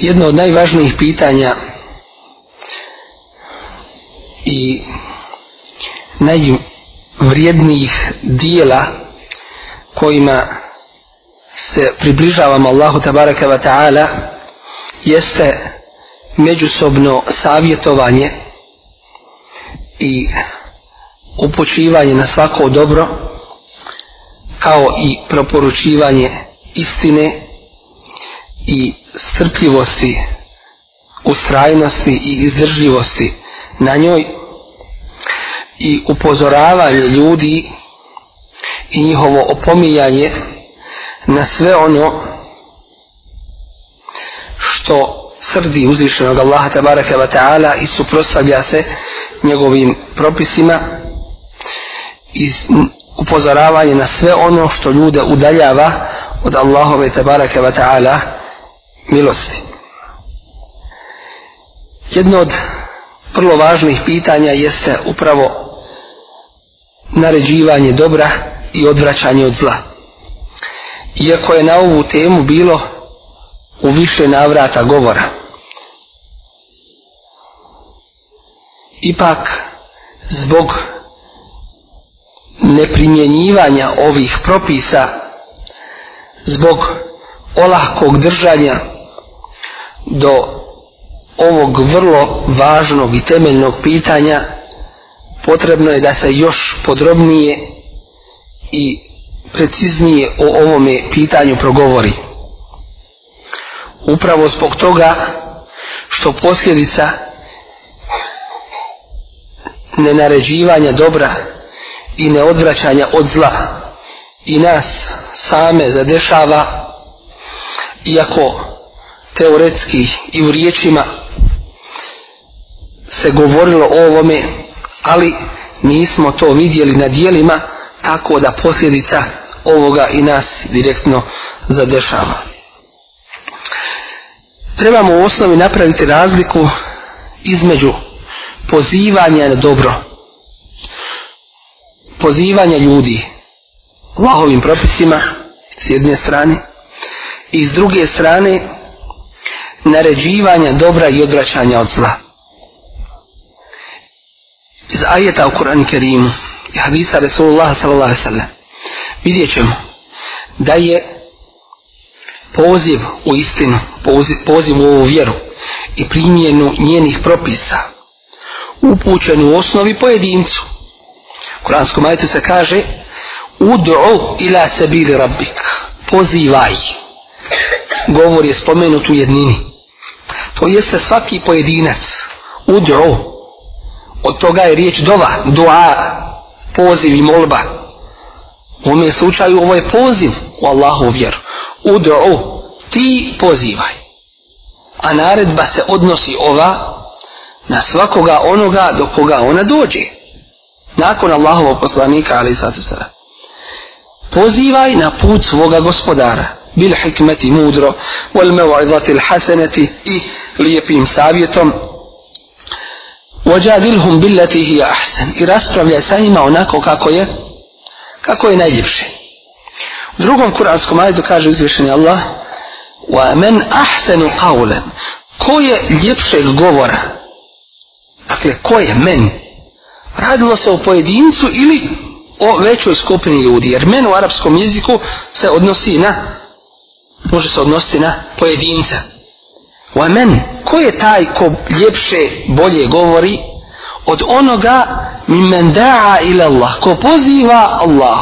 jedno od najvažnijih pitanja i najvrijednijih dijela kojima se približavamo Allahu tabaraka wa ta'ala jeste međusobno savjetovanje i upočivanje na svako dobro kao i proporučivanje istine i strpljivosti, ustrajnosti i izdržljivosti na njoj i upozoravanje ljudi i njihovo opominjanje na sve ono što srdi uzvišenog Allaha tabaraka wa ta'ala i suprostavlja se njegovim propisima i upozoravanje na sve ono što ljude udaljava od Allahove tabaraka wa ta'ala milosti. Jedno od vrlo važnih pitanja jeste upravo naređivanje dobra i odvraćanje od zla. Iako je na ovu temu bilo u više navrata govora, ipak zbog neprimjenjivanja ovih propisa, zbog olahkog držanja do ovog vrlo važnog i temeljnog pitanja potrebno je da se još podrobnije i preciznije o ovome pitanju progovori. Upravo zbog toga što posljedica nenaređivanja dobra i neodvraćanja od zla i nas same zadešava iako teoretski i u riječima se govorilo o ovome, ali nismo to vidjeli na dijelima tako da posljedica ovoga i nas direktno zadešava. Trebamo u osnovi napraviti razliku između pozivanja na dobro, pozivanja ljudi lahovim propisima s jedne strane i s druge strane naređivanja dobra i odvraćanja od zla. Iz ajeta u Kur'an Kerimu i hadisa Resulullah sallallahu sallam vidjet ćemo da je poziv u istinu, poziv, poziv u ovu vjeru i primjenu njenih propisa upućen u osnovi pojedincu. U Kur'anskom ajetu se kaže Udu'u ila sebi rabbik. Pozivaj. Govor je spomenut u jednini to jeste svaki pojedinac udro od toga je riječ dova dua, poziv i molba u ovom slučaju ovo je poziv u Allahu vjeru udro, ti pozivaj a naredba se odnosi ova na svakoga onoga do koga ona dođe nakon Allahovog poslanika ali sada sada pozivaj na put svoga gospodara bil hikmeti mudro, wal mevajzati l'haseneti i lijepim savjetom, vajadilhum billati hi ahsen i raspravljaj sa njima onako kako je kako je najljepše. U drugom kuranskom ajdu kaže uzvišeni Allah, wa men ahsenu qawlan ko je ljepšeg govora dakle ko je men radilo se o pojedincu ili o većoj skupini ljudi jer men u arapskom jeziku se odnosi na može se odnositi na pojedinca. Wa men, ko je taj ko ljepše, bolje govori od onoga min men da'a ila Allah, ko poziva Allah.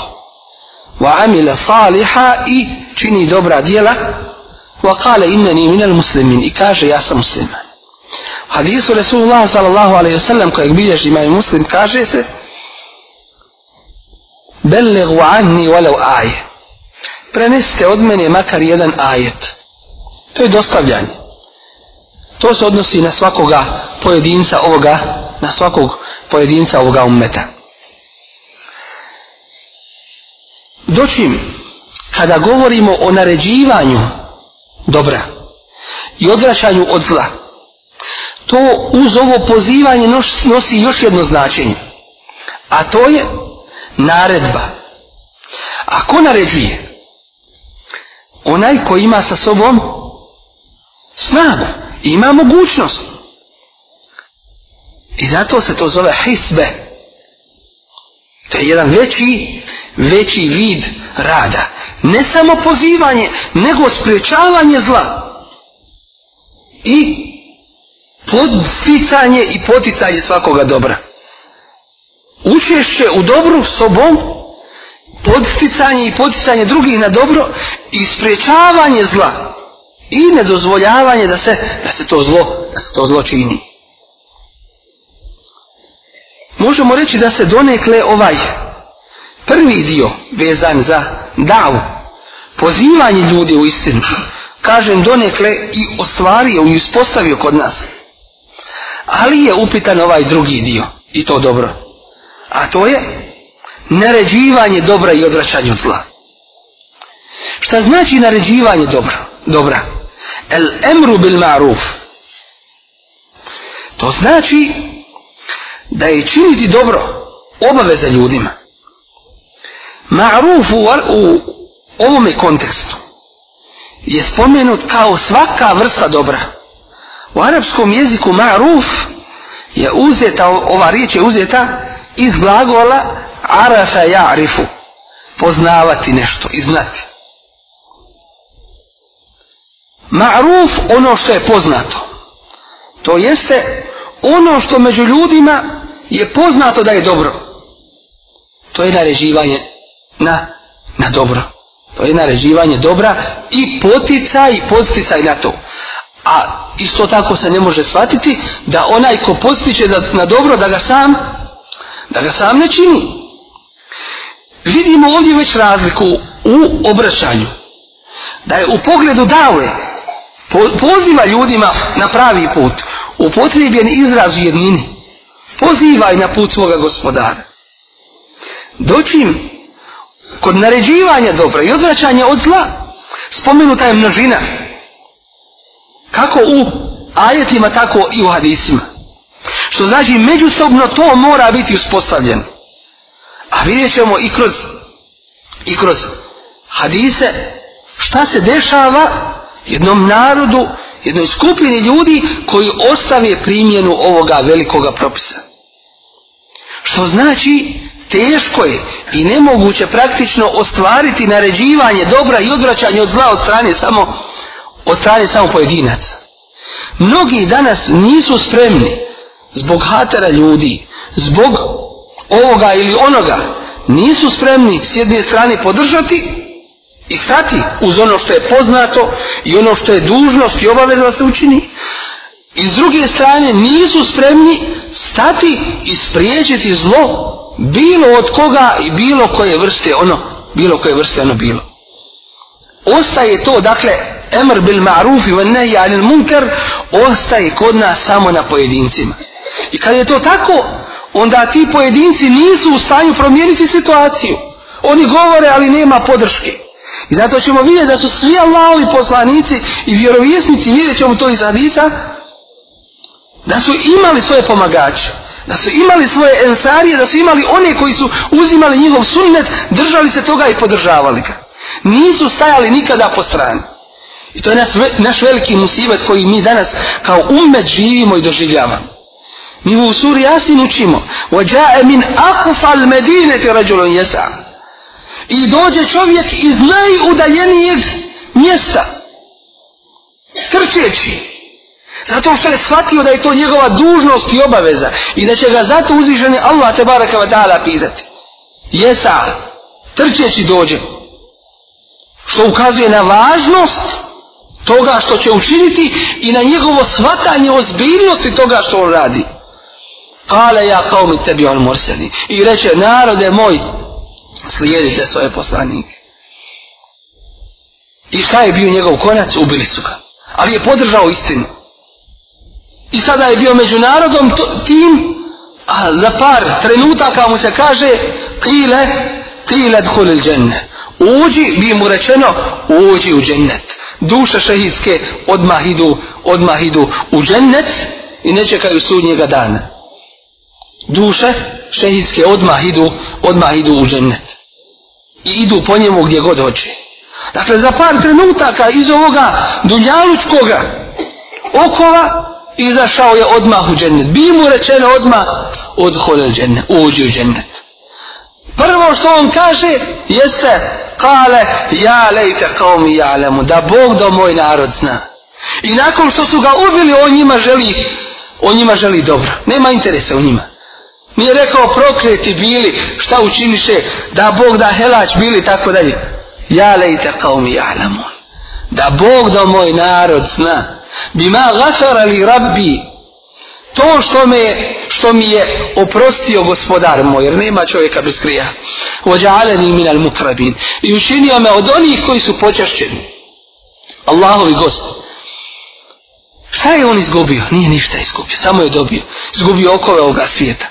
Wa amila saliha i čini dobra djela. Wa kale inneni minal muslimin i kaže ja sam musliman. Hadisu Resulullah sallallahu alaihi wa sallam kojeg bilježi imaj muslim kaže se Belligu anni walau ajet prenesite od mene makar jedan ajet. To je dostavljanje. To se odnosi na svakoga pojedinca ovoga, na svakog pojedinca ovoga ummeta. Dočim, kada govorimo o naređivanju dobra i odvraćanju od zla, to uz ovo pozivanje nosi još jedno značenje. A to je naredba. A ko naređuje? onaj ko ima sa sobom snagu, ima mogućnost. I zato se to zove hisbe. To je jedan veći, veći vid rada. Ne samo pozivanje, nego spriječavanje zla. I podsticanje i poticanje svakoga dobra. Učešće u dobru sobom podsticanje i podsticanje drugih na dobro i sprečavanje zla i nedozvoljavanje da se da se to zlo da se to zlo čini. Možemo reći da se donekle ovaj prvi dio vezan za davu, pozivanje ljudi u istinu, kažem donekle i ostvario i uspostavio kod nas. Ali je upitan ovaj drugi dio i to dobro. A to je naređivanje dobra i odvraćanje od zla. Šta znači naređivanje dobra? Dobra. El emru bil ma'ruf. To znači da je činiti dobro obaveza ljudima. Ma'ruf u, u ovome kontekstu je spomenut kao svaka vrsta dobra. U arapskom jeziku ma'ruf je uzeta, ova riječ je uzeta iz glagola arafa ja'rifu poznavati nešto i znati ma'ruf ono što je poznato to jeste ono što među ljudima je poznato da je dobro to je nareživanje na, na dobro to je nareživanje dobra i poticaj i posticaj na to a isto tako se ne može shvatiti da onaj ko postiče da, na dobro da ga sam da ga sam ne čini vidimo ovdje već razliku u obraćanju. Da je u pogledu dave poziva ljudima na pravi put upotrebljen izraz u jednini. Pozivaj na put svoga gospodara. Doćim kod naređivanja dobra i odvraćanja od zla spomenuta je množina. Kako u ajetima, tako i u hadisima. Što znači, međusobno to mora biti uspostavljeno. A vidjet ćemo i kroz, i kroz hadise šta se dešava jednom narodu, jednoj skupini ljudi koji ostave primjenu ovoga velikoga propisa. Što znači teško je i nemoguće praktično ostvariti naređivanje dobra i odvraćanje od zla od strane samo od strane samo pojedinaca. Mnogi danas nisu spremni zbog hatera ljudi, zbog ovoga ili onoga nisu spremni s jedne strane podržati i stati uz ono što je poznato i ono što je dužnost i obaveza da se učini i s druge strane nisu spremni stati i spriječiti zlo bilo od koga i bilo koje vrste ono bilo koje vrste ono bilo ostaje to dakle emr bil ma'ruf i van nehi anil munker ostaje kod nas samo na pojedincima i kad je to tako onda ti pojedinci nisu u stanju promijeniti situaciju. Oni govore, ali nema podrške. I zato ćemo vidjeti da su svi Allahovi poslanici i vjerovjesnici, vidjet ćemo to iz Hadisa, da su imali svoje pomagače, da su imali svoje ensarije, da su imali one koji su uzimali njihov sunnet, držali se toga i podržavali ga. Nisu stajali nikada po strani. I to je naš, naš veliki musivet koji mi danas kao umet živimo i doživljavamo. Mi u suri Jasin učimo. Vajae min aqsal medine ti rađulun jesa. I dođe čovjek iz najudaljenijeg mjesta. Trčeći. Zato što je shvatio da je to njegova dužnost i obaveza. I da će ga zato uzvišeni Allah te baraka wa ta'ala pitati. Jesa. Trčeći dođe. Što ukazuje na važnost toga što će učiniti i na njegovo shvatanje ozbiljnosti toga što on radi. Kale ja kao mi tebi on morseni. I reče, narode moj, slijedite svoje poslanike. I šta je bio njegov konac? Ubili su ga. Ali je podržao istinu. I sada je bio međunarodom to, tim, a za par trenutaka mu se kaže, kile, kile dhulil dženne. Uđi, bi mu rečeno, uđi u džennet. Duše šehidske odmah idu, odmah idu u džennet i ne čekaju sudnjega dana duše šehidske odmah idu, odmah idu u džennet. I idu po njemu gdje god hoće. Dakle, za par trenutaka iz ovoga duljalučkoga okova izašao je odmah u džennet. Bi mu rečeno odmah, odhole džennet, uđi u džennet. Prvo što on kaže, jeste, kale, ja lejte kao mi jalemu, da Bog do moj narod zna. I nakon što su ga ubili, on njima želi, on njima želi dobro. Nema interesa u njima. Nije rekao prokreti bili, šta učiniše, da Bog da helač bili, tako dalje. Ja lejte kao mi alamun. Da Bog da moj narod zna. Bima gafarali rabbi. To što, me, što mi je oprostio gospodar moj, jer nema čovjeka bez krija. Ođaleni min al mukrabin. I učinio me od onih koji su počašćeni. Allahovi gosti. Šta je on izgubio? Nije ništa izgubio, samo je dobio. Izgubio okove ovoga svijeta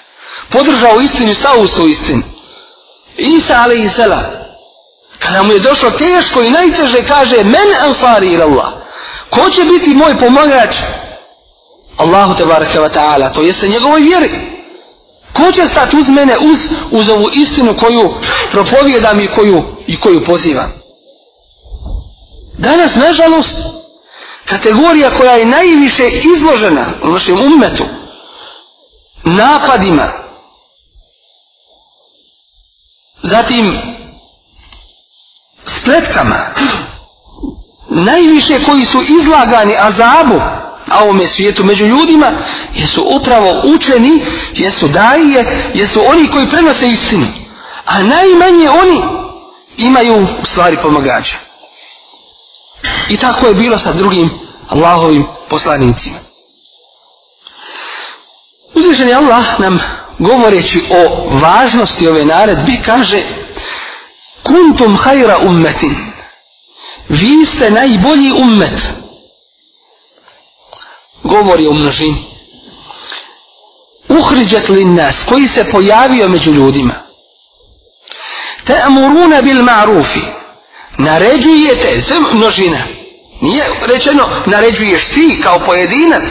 podržao istinu i stao uz tu istinu. Isa ali i sela. Kada mu je došlo teško i najteže kaže men ansari ila Allah. Ko će biti moj pomagač? Allahu te baraka wa ta'ala. To jeste njegovoj vjeri. Ko će stati uz mene uz, uz ovu istinu koju propovjedam i koju, i koju pozivam? Danas, nažalost, kategorija koja je najviše izložena u našem ummetu, napadima, Zatim, spletkama, najviše koji su izlagani azabu, a ovome svijetu među ljudima, jesu upravo učeni, jesu daje, jesu oni koji prenose istinu. A najmanje oni imaju u stvari pomagača. I tako je bilo sa drugim Allahovim poslanicima. Uzvišen je Allah nam govoreći o važnosti ove naredbe, kaže kuntum hajra ummetin. Vi ste najbolji ummet. Govori o množini. Uhriđet li nas koji se pojavio među ljudima? Te amuruna bil marufi. Naređujete se množina. Nije rečeno naređuješ ti kao pojedinac.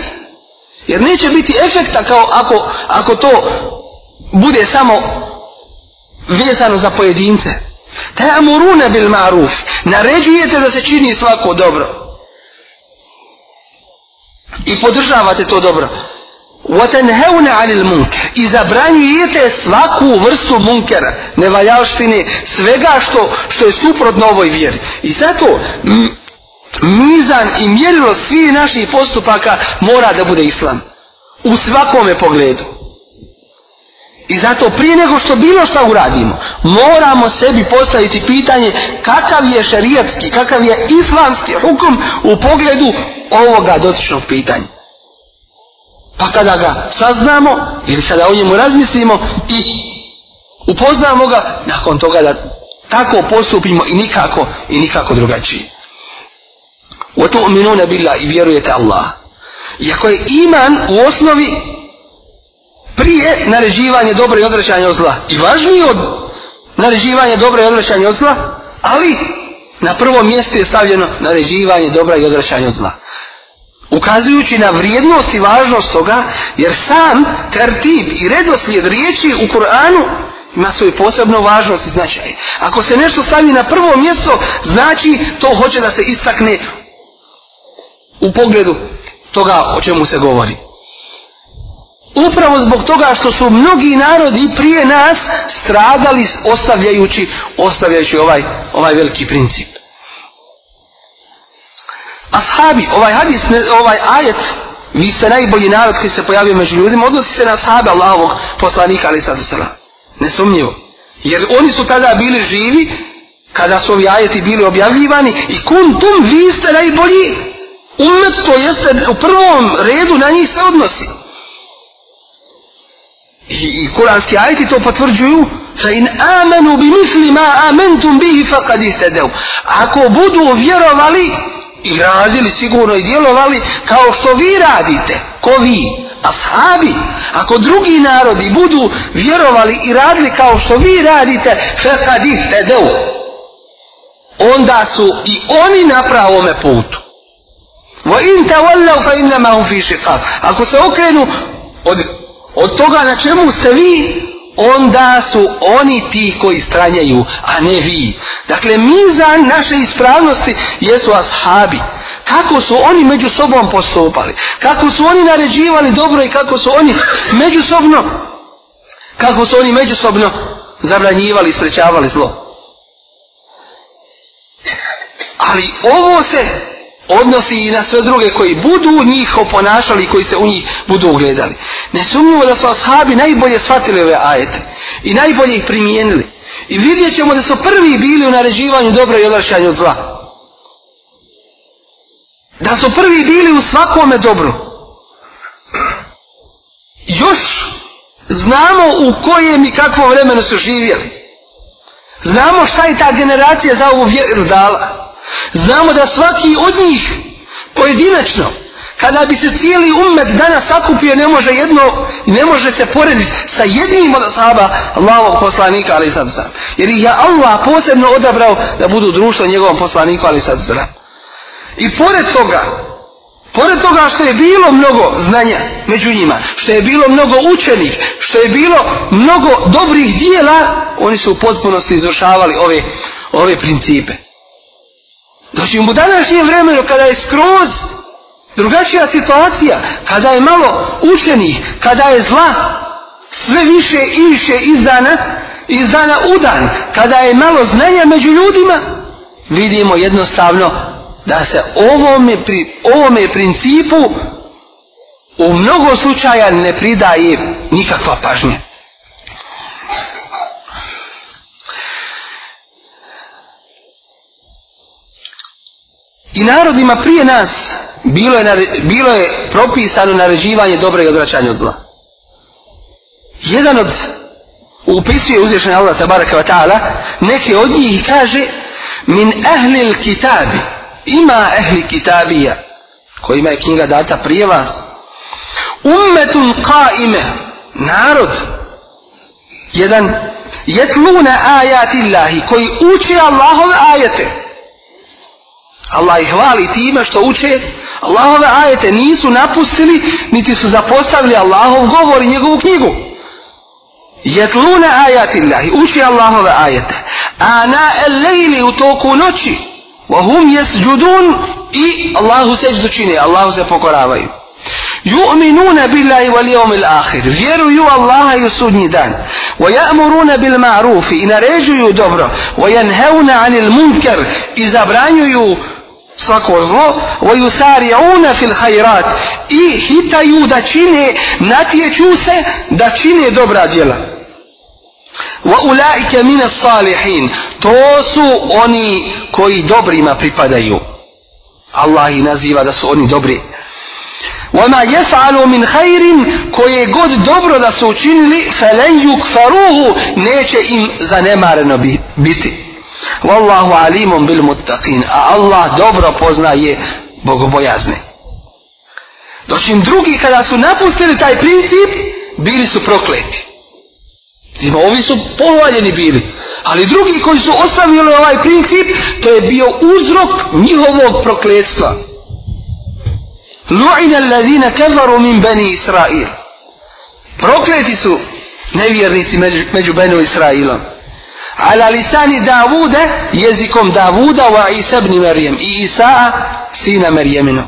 Jer neće biti efekta kao ako, ako to bude samo vezano za pojedince. Te amuruna bil maruf. Naređujete da se čini svako dobro. I podržavate to dobro. Vatenheuna anil munk. I zabranjujete svaku vrstu munkera, nevaljaštine, svega što, što je suprotno ovoj vjeri. I zato mizan i mjerilo svih naših postupaka mora da bude islam. U svakome pogledu. I zato prije nego što bilo šta uradimo, moramo sebi postaviti pitanje kakav je šerijatski, kakav je islamski hukum u pogledu ovoga dotičnog pitanja. Pa kada ga saznamo ili kada o njemu razmislimo i upoznamo ga, nakon toga da tako postupimo i nikako i nikako drugačije. Wa tu'minuna billahi i vjerujete Allah. Iako je iman u osnovi prije naređivanje dobro i odvraćanje od zla. I važniji od naređivanja dobro i odvraćanje od zla, ali na prvom mjestu je stavljeno naređivanje dobra i odvraćanje od zla. Ukazujući na vrijednost i važnost toga, jer sam tertib i redoslijed riječi u Kur'anu ima svoju posebnu važnost i značaj. Ako se nešto stavi na prvo mjesto, znači to hoće da se istakne u pogledu toga o čemu se govori upravo zbog toga što su mnogi narodi prije nas stradali ostavljajući ostavljajući ovaj ovaj veliki princip ashabi ovaj hadis ovaj ajet vi ste najbolji narod koji se pojavio među ljudima odnosi se na ashabe Allahovog poslanika ali sada sada nesumnjivo jer oni su tada bili živi kada su ovi ajeti bili objavljivani i kun tum vi ste najbolji umet to jeste u prvom redu na njih se odnosi I, i kuranski ajeti to potvrđuju fa in amanu bi misli ma amantum bihi faqad ihtadaw ako budu vjerovali i radili sigurno i djelovali kao što vi radite ko vi ashabi ako drugi narodi budu vjerovali i radili kao što vi radite faqad ihtadaw onda su i oni na pravom putu wa in tawallu fa inma hum fi shiqaq ako se okrenu od od toga na čemu se vi onda su oni ti koji stranjaju, a ne vi. Dakle, mi za naše ispravnosti jesu ashabi. Kako su oni među sobom postupali? Kako su oni naređivali dobro i kako su oni međusobno? Kako su oni međusobno zabranjivali i sprečavali zlo? Ali ovo se odnosi i na sve druge koji budu u njih oponašali i koji se u njih budu ugledali. Nesumnjivo da su ashabi najbolje shvatili ove ajete i najbolje ih primijenili. I vidjet ćemo da su prvi bili u naređivanju dobra i odvraćanju zla. Da su prvi bili u svakome dobru. Još znamo u kojem i kakvom vremenu su živjeli. Znamo šta je ta generacija za ovu vjeru dala. Znamo da svaki od njih pojedinačno, kada bi se cijeli umet danas sakupio, ne može jedno, ne može se porediti sa jednim od sahaba Allahovog poslanika, ali sad sam. Jer ih je Allah posebno odabrao da budu društvo njegovom poslaniku, ali sad sam. I pored toga, pored toga što je bilo mnogo znanja među njima, što je bilo mnogo učenih, što je bilo mnogo dobrih dijela, oni su u potpunosti izvršavali ove, ove principe. Znači u današnjem vremenu kada je skroz drugačija situacija, kada je malo učenih, kada je zla sve više i više izdana, izdana u dan, kada je malo znanja među ljudima, vidimo jednostavno da se ovome, pri, ovome principu u mnogo slučaja ne pridaje nikakva pažnja. I narodima prije nas bilo je, bilo je propisano naređivanje dobre i odvraćanje od zla. Jedan od upisuje uzvišen Allah tabaraka wa ta'ala neke od njih kaže min ahli il kitabi ima ahli kitabija kojima je knjiga data prije vas ummetun qaime narod jedan jetluna ajati Allahi koji uči Allahove ajete Allah ih hvali time što uče Allahove ajete nisu napustili niti su zapostavili Allahov govor i njegovu knjigu jetlune ajatillahi uči Allahove ajete a na lejli u toku noći vahum jes judun i Allahu seđu čine Allahu se pokoravaju يؤمنون بالله واليوم الآخر يروا الله يسودني دان ويأمرون بالمعروف إن رجوا دبر وينهون عن المنكر إذا برانوا svako zlo vojusari una fil hayrat i hitaju da čine natječu se da čine dobra djela wa ulaika min salihin to su oni koji dobrima pripadaju Allah ih naziva da su oni dobri Ona je falo min khairin koje god dobro da su učinili falen yukfaruhu neće im zanemareno biti Wallahu alimun bil muttaqin. A Allah dobro poznaje bogobojazne. Dočin drugi kada su napustili taj princip, bili su prokleti. Zima, ovi su povaljeni bili. Ali drugi koji su ostavili ovaj princip, to je bio uzrok njihovog prokletstva. Lu'ina alladhina kafaru min bani Israil. Prokleti su nevjernici među, među Benu Israilom ala lisani Davuda jezikom Davuda wa Isa ibn Marijem i Isa sina Marijeminog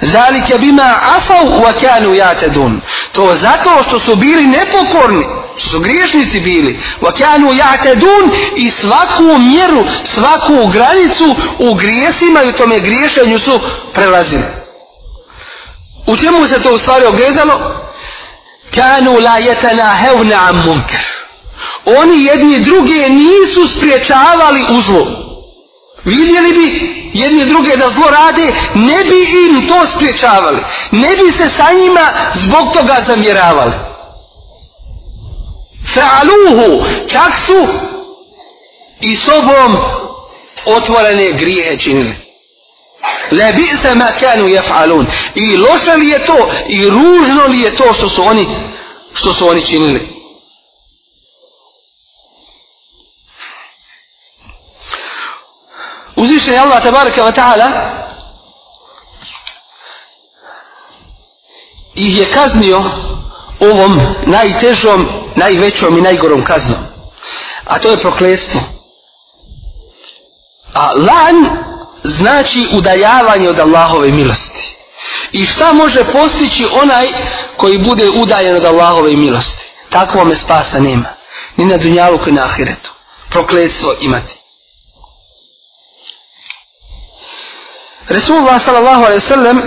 zalike bima asav wa kanu jatedun to zato što su bili nepokorni što su griješnici bili wa kanu jatedun i svaku mjeru svaku granicu u grijesima i u tome griješenju su prelazili u čemu se to u stvari ogledalo kanu la jetana hevna am munker oni jedni druge nisu spriječavali u zlu. Vidjeli bi jedni druge da zlo rade, ne bi im to spriječavali. Ne bi se sa njima zbog toga zamjeravali. Fa'aluhu, čak su i sobom otvorene grije činili. Le bi se ma kanu jef'alun. I loše li je to, i ružno li je to što su oni, što su oni činili. uzvišen je Allah tabaraka wa ta'ala ih je kaznio ovom najtežom, najvećom i najgorom kaznom. A to je proklestvo. A lan znači udaljavanje od Allahove milosti. I šta može postići onaj koji bude udaljen od Allahove milosti? Takvome spasa nema. Ni na dunjalu koji na ahiretu. Prokletstvo imati. Resulullah sallallahu alaihi sallam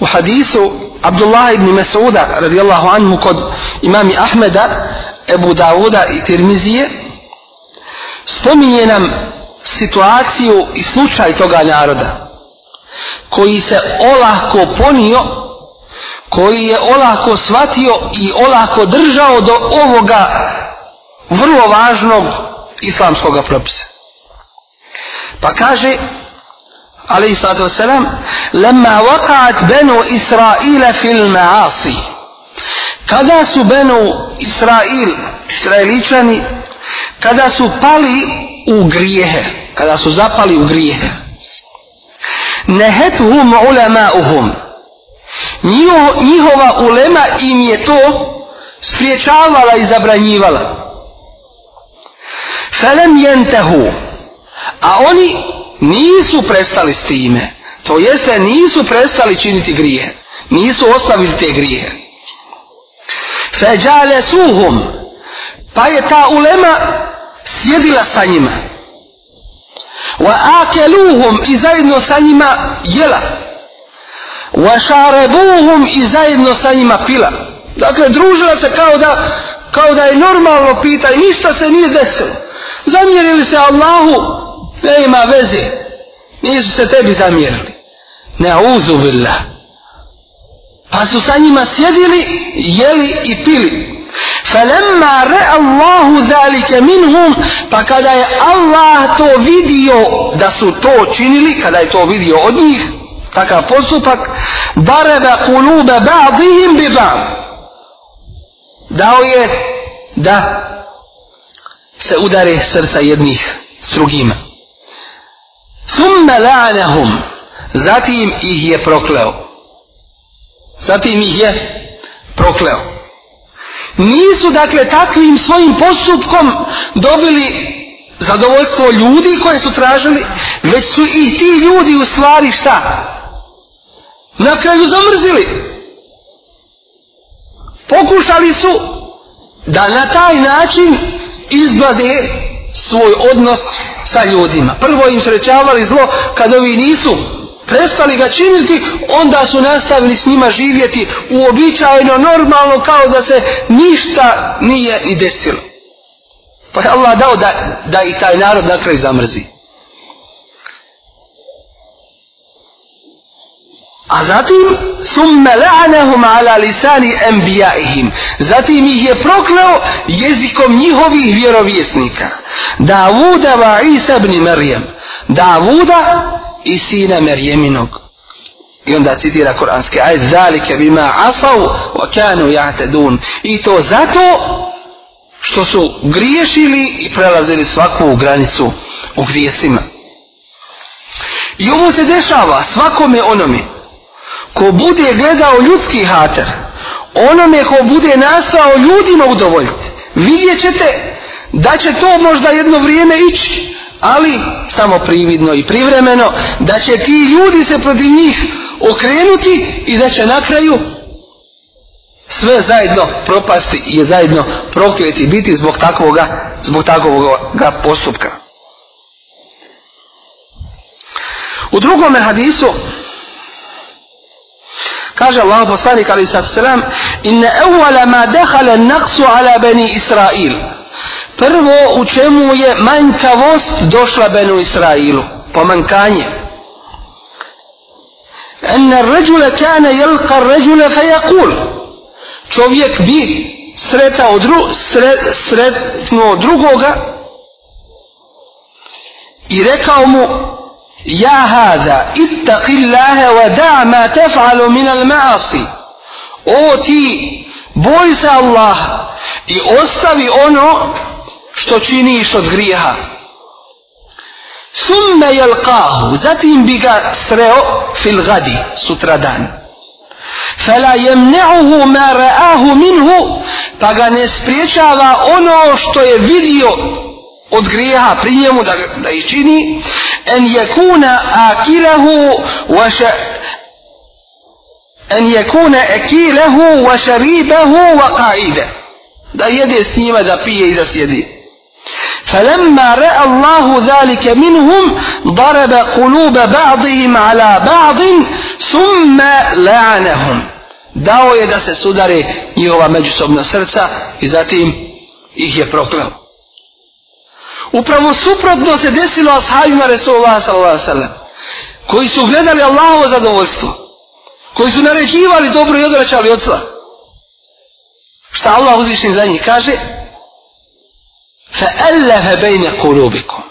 u hadisu Abdullah ibn Mas'uda radijallahu anhu kod imami Ahmeda, Ebu Dawuda i Tirmizije spominje nam situaciju i slučaj toga naroda koji se olahko ponio koji je olako shvatio i olako držao do ovoga vrlo važnog islamskog propisa. Pa kaže Ali sallallahu alejhi ve sellem, "Lamma waqa'at banu Israil fil ma'asi." Kada su banu Israil, Israeličani, kada su pali u grijehe, kada su zapali u grijehe. Nehetuhum ulama'uhum. Njihova ulema im je to spriječavala i zabranjivala. Felem jentehu. A oni nisu prestali s time. To jeste nisu prestali činiti grije. Nisu ostavili te grije. Feđale suhum. Pa je ta ulema sjedila sa njima. Wa akeluhum i zajedno sa njima jela. Wa šarebuhum i zajedno sa njima pila. Dakle, družila se kao da, kao da je normalno pita i ništa se nije desilo. Zamjerili se Allahu Ne ima veze. Nisu se tebi zamjerili. Ne uzu bila. Pa su sa njima sjedili, jeli i pili. Falemma re Allahu zalike minhum, pa kada je Allah to vidio da su to činili, kada je to vidio od njih, takav postupak, dareba kulube ba'dihim bi ba'd. Dao je da se udare srca jednih s drugima. Summa la'anahum. Zatim ih je prokleo. Zatim ih je prokleo. Nisu dakle takvim svojim postupkom dobili zadovoljstvo ljudi koje su tražili, već su ih ti ljudi u stvari šta? Na kraju zamrzili. Pokušali su da na taj način izglade svoj odnos sa ljudima. Prvo im srećavali zlo kad ovi nisu prestali ga činiti, onda su nastavili s njima živjeti uobičajno, normalno, kao da se ništa nije ni desilo. Pa je Allah dao da, da i taj narod na kraju zamrzi. A zatim, summe la'anahum ala lisani enbijaihim. Zatim ih je proklao jezikom njihovih vjerovjesnika. Davuda va Isa ibn Marijem. Davuda i sina Marijeminog. I onda citira Kur'anske ajde, zalike bima asav, wa kanu ja'tedun. I to zato što su griješili i prelazili svaku granicu u grijesima. I ovo se dešava svakome onome ko bude gledao ljudski hater, onome ko bude nastao ljudima udovoljiti, vidjet ćete da će to možda jedno vrijeme ići, ali samo prividno i privremeno, da će ti ljudi se protiv njih okrenuti i da će na kraju sve zajedno propasti i zajedno prokleti biti zbog takvoga, zbog takvoga postupka. U drugome hadisu Kaže Allah poslanik alaihi sallatu selam, inna evvala ma dehala naqsu ala bani Israil. Prvo u čemu je manjkavost došla benu Israilu, pomankanje. Enne ređule kane jelka ređule fe jakul. Čovjek bi sretao dru, sre, sretno drugoga i rekao mu ja haza ittaqi Allahe wa da' ma tef'alu minal ma'asi o ti boj se Allah i ostavi ono što činiš od grijeha summe jelqahu zatim bi ga sreo fil gadi sutradan fela jemne'uhu ma ra'ahu minhu pa ga ne spriječava ono što je vidio od grijeha pri njemu da, da ih čini en jekuna akilahu vaša en jekuna ekilahu wa šaribahu wa qaide da jede s njima da pije i da sjedi فلما راى الله ذلك منهم ضرب قلوب بعضهم على بعض ثم لعنهم داو يدس سودري يوغا مجسوبنا سرца и затим их је проклао Upravo suprotno se desilo ashabima Resulullah sallallahu sallam. Koji su gledali Allahovo zadovoljstvo. Koji su naređivali dobro i odvraćali od zla. Šta Allah uzvišnji za njih kaže? فَأَلَّهَ بَيْنَ قُلُوبِكُمْ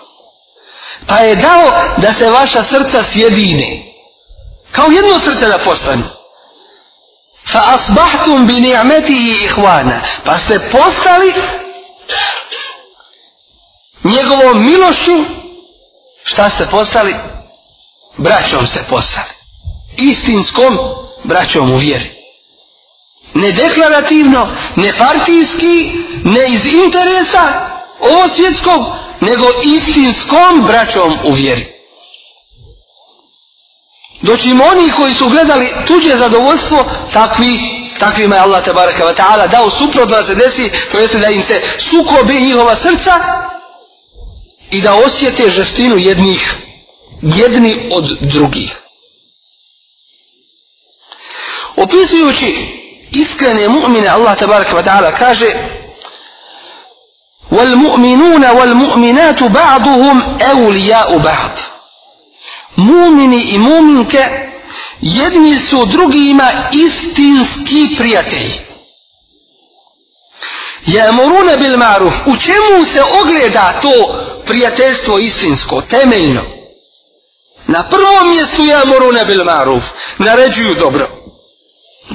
Pa je dao da se vaša srca sjedine. Kao jedno srce da postanu. فَأَصْبَحْتُمْ بِنِعْمَتِهِ إِخْوَانَ Pa ste postali njegovom milošću, šta ste postali? Braćom ste postali. Istinskom braćom u vjeri. Ne deklarativno, ne partijski, ne iz interesa osvjetskog, nego istinskom braćom u vjeri. Doći im oni koji su gledali tuđe zadovoljstvo, takvi, takvima je Allah tabaraka wa ta'ala dao suprotno da se desi, to jeste da im se sukobe njihova srca, i da osjete žestinu jednih, jedni od drugih. Opisujući iskrene mu'mine, Allah tabaraka wa ta'ala kaže وَالْمُؤْمِنُونَ وَالْمُؤْمِنَاتُ بَعْضُهُمْ أَوْلِيَاءُ بَعْضُ Mu'mini i mu'minke jedni su drugima istinski prijatelji. يَأْمُرُونَ بِالْمَعْرُفُ U čemu se ogleda to prijateljstvo istinsko, temeljno. Na prvom mjestu ja moru ne bil maruf, naređuju dobro.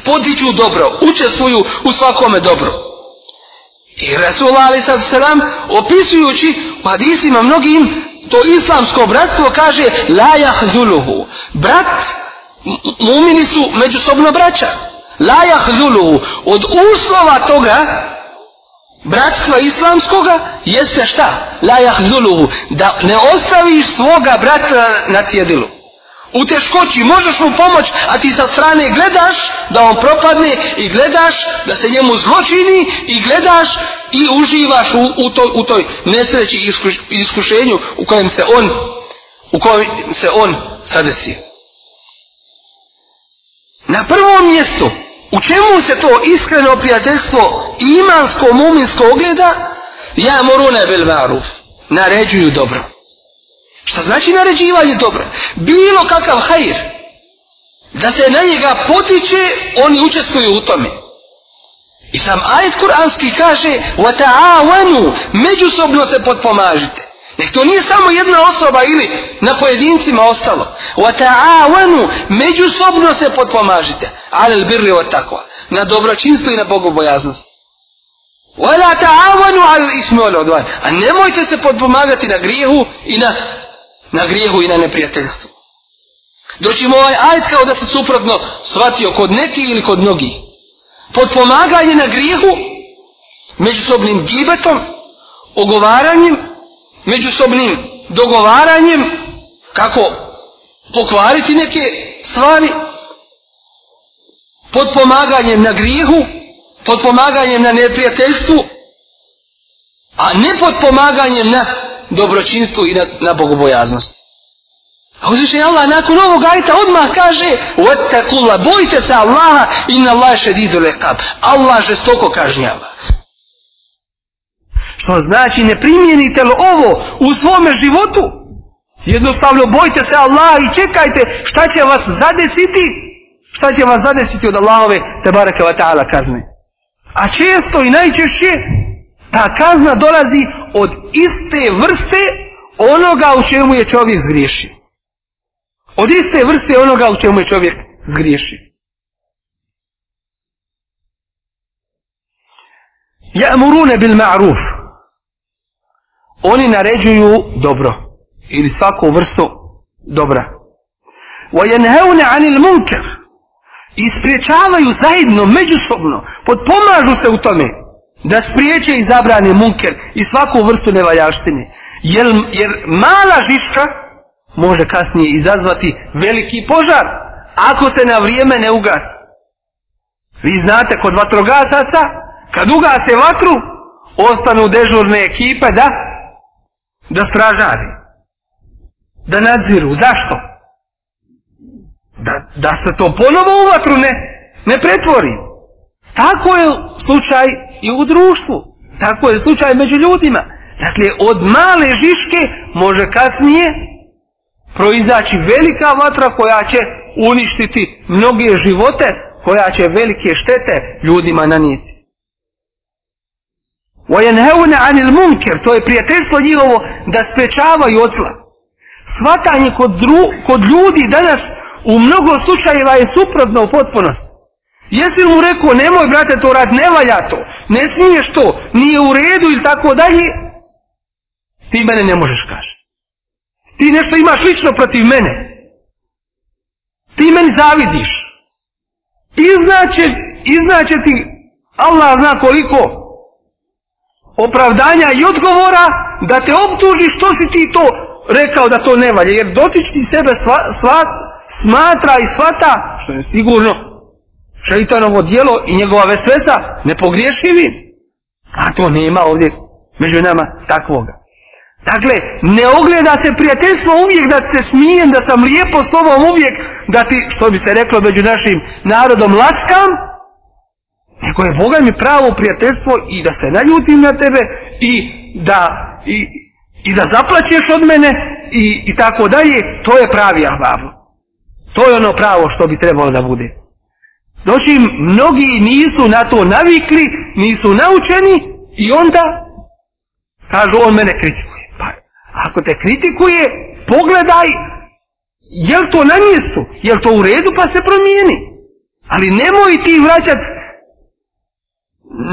Potiču dobro, učestvuju u svakome dobro. I Resul Ali sad selam, opisujući u hadisima mnogim, to islamsko bratstvo kaže la yahzuluhu. Brat, mumini su međusobno braća. La yahzuluhu. Od uslova toga bratstva islamskoga jeste šta? La jahzuluhu. Da ne ostaviš svoga brata na cjedilu. U teškoći možeš mu pomoć, a ti sa strane gledaš da on propadne i gledaš da se njemu zločini i gledaš i uživaš u, u, to, u toj nesreći iskuš, iskušenju u kojem se on u kojem se on sadesi. Na prvom mjestu U čemu se to iskreno prijateljstvo imansko muminsko ogleda? Ja moru ne bil maruf. Naređuju dobro. Šta znači naređivanje dobro? Bilo kakav hajir. Da se na njega potiče, oni učestvuju u tome. I sam ajet kuranski kaže وَتَعَوَنُوا Međusobno se potpomažite. Jer to nije samo jedna osoba ili na pojedincima ostalo. Wa ta'awanu međusobno se potpomažite. Ali li birli wa takva. Na dobročinstvo i na bogobojaznost. Wa la ta'awanu al ismi wal udwan. A nemojte se potpomagati na grijehu i na na grijehu i na neprijateljstvu. Doći mu ovaj ajt kao da se suprotno shvatio kod neki ili kod mnogih. Potpomaganje na grijehu, međusobnim gibetom, ogovaranjem, međusobnim dogovaranjem kako pokvariti neke stvari, podpomaganjem na grijehu, podpomaganjem na neprijateljstvu, a ne podpomaganjem na dobročinstvu i na, na bogobojaznost. A uzvišenje Allah nakon ovog ajta odmah kaže Uvete kula, bojte se Allaha Inna Allah je šedidu lekab Allah žestoko kažnjava Što znači ne primijenite li ovo u svome životu? Jednostavno bojte se Allah i čekajte šta će vas zadesiti. Šta će vas zadesiti od Allahove te baraka wa ta'ala kazne. A često i najčešće ta kazna dolazi od iste vrste onoga u čemu je čovjek zgriješio. Od iste vrste onoga u čemu je čovjek zgriješio. Ja'muruna bil ma'ruf oni naređuju dobro ili svaku vrstu dobra. وَيَنْهَوْنَ عَنِ الْمُنْكَرِ I spriječavaju zajedno, međusobno, podpomažu se u tome da spriječe i zabrane munker i svaku vrstu nevaljaštine. Jer, jer mala žiška može kasnije izazvati veliki požar ako se na vrijeme ne ugasi. Vi znate kod vatrogasaca, kad ugase vatru, ostanu dežurne ekipe da da stražari, da nadziru. Zašto? Da, da se to ponovo u vatru ne, ne pretvori. Tako je slučaj i u društvu. Tako je slučaj među ljudima. Dakle, od male žiške može kasnije proizaći velika vatra koja će uništiti mnoge živote, koja će velike štete ljudima nanijeti. وَيَنْهَوْنَ عَنِ الْمُنْكِرِ To je prijateljstvo njihovo da sprečavaju od zla. Svatanje kod, dru, kod ljudi danas u mnogo slučajeva je suprotno u potpunosti. Jesi li mu rekao, nemoj brate to rad, ne valja to, ne smiješ to, nije u redu ili tako dalje, ti mene ne možeš kaži. Ti nešto imaš lično protiv mene. Ti meni zavidiš. Iznaće, iznaće ti, Allah zna koliko, opravdanja i odgovora da te optuži što si ti to rekao da to ne valje. Jer dotični sebe sva, sva, smatra i svata što je sigurno šeitanovo dijelo i njegova vesvesa nepogriješivi. A to nema ovdje među nama takvoga. Dakle, ne ogleda se prijateljstvo uvijek da se smijem, da sam lijepo s tobom uvijek, da ti, što bi se reklo među našim narodom, laskam, nego je Boga mi pravo prijateljstvo i da se naljutim na tebe i da i, i da zaplaćeš od mene i, i tako dalje, to je pravi ahbab. To je ono pravo što bi trebalo da bude. Doći mnogi nisu na to navikli, nisu naučeni i onda kažu on mene kritikuje. Pa, ako te kritikuje, pogledaj je li to na mjestu, je li to u redu pa se promijeni. Ali nemoj ti vraćati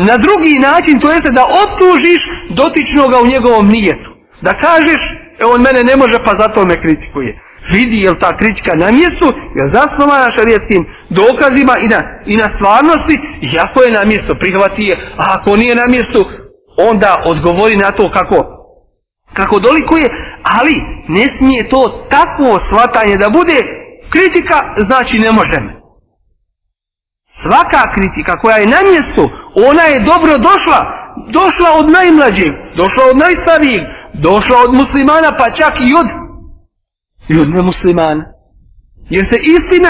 na drugi način, to jeste da optužiš dotičnoga u njegovom nijetu. Da kažeš, e, on mene ne može, pa zato me kritikuje. Vidi je ta kritika na mjestu, je li zasnovana šarijetskim dokazima i na, i na stvarnosti, jako je na mjestu, prihvati je, a ako nije na mjestu, onda odgovori na to kako, kako dolikuje, ali ne smije to takvo svatanje da bude kritika, znači ne može me. Svaka kritika koja je na mjestu, ona je dobro došla. Došla od najmlađeg, došla od najstarijeg, došla od muslimana, pa čak i od, i od muslimana. Jer se istina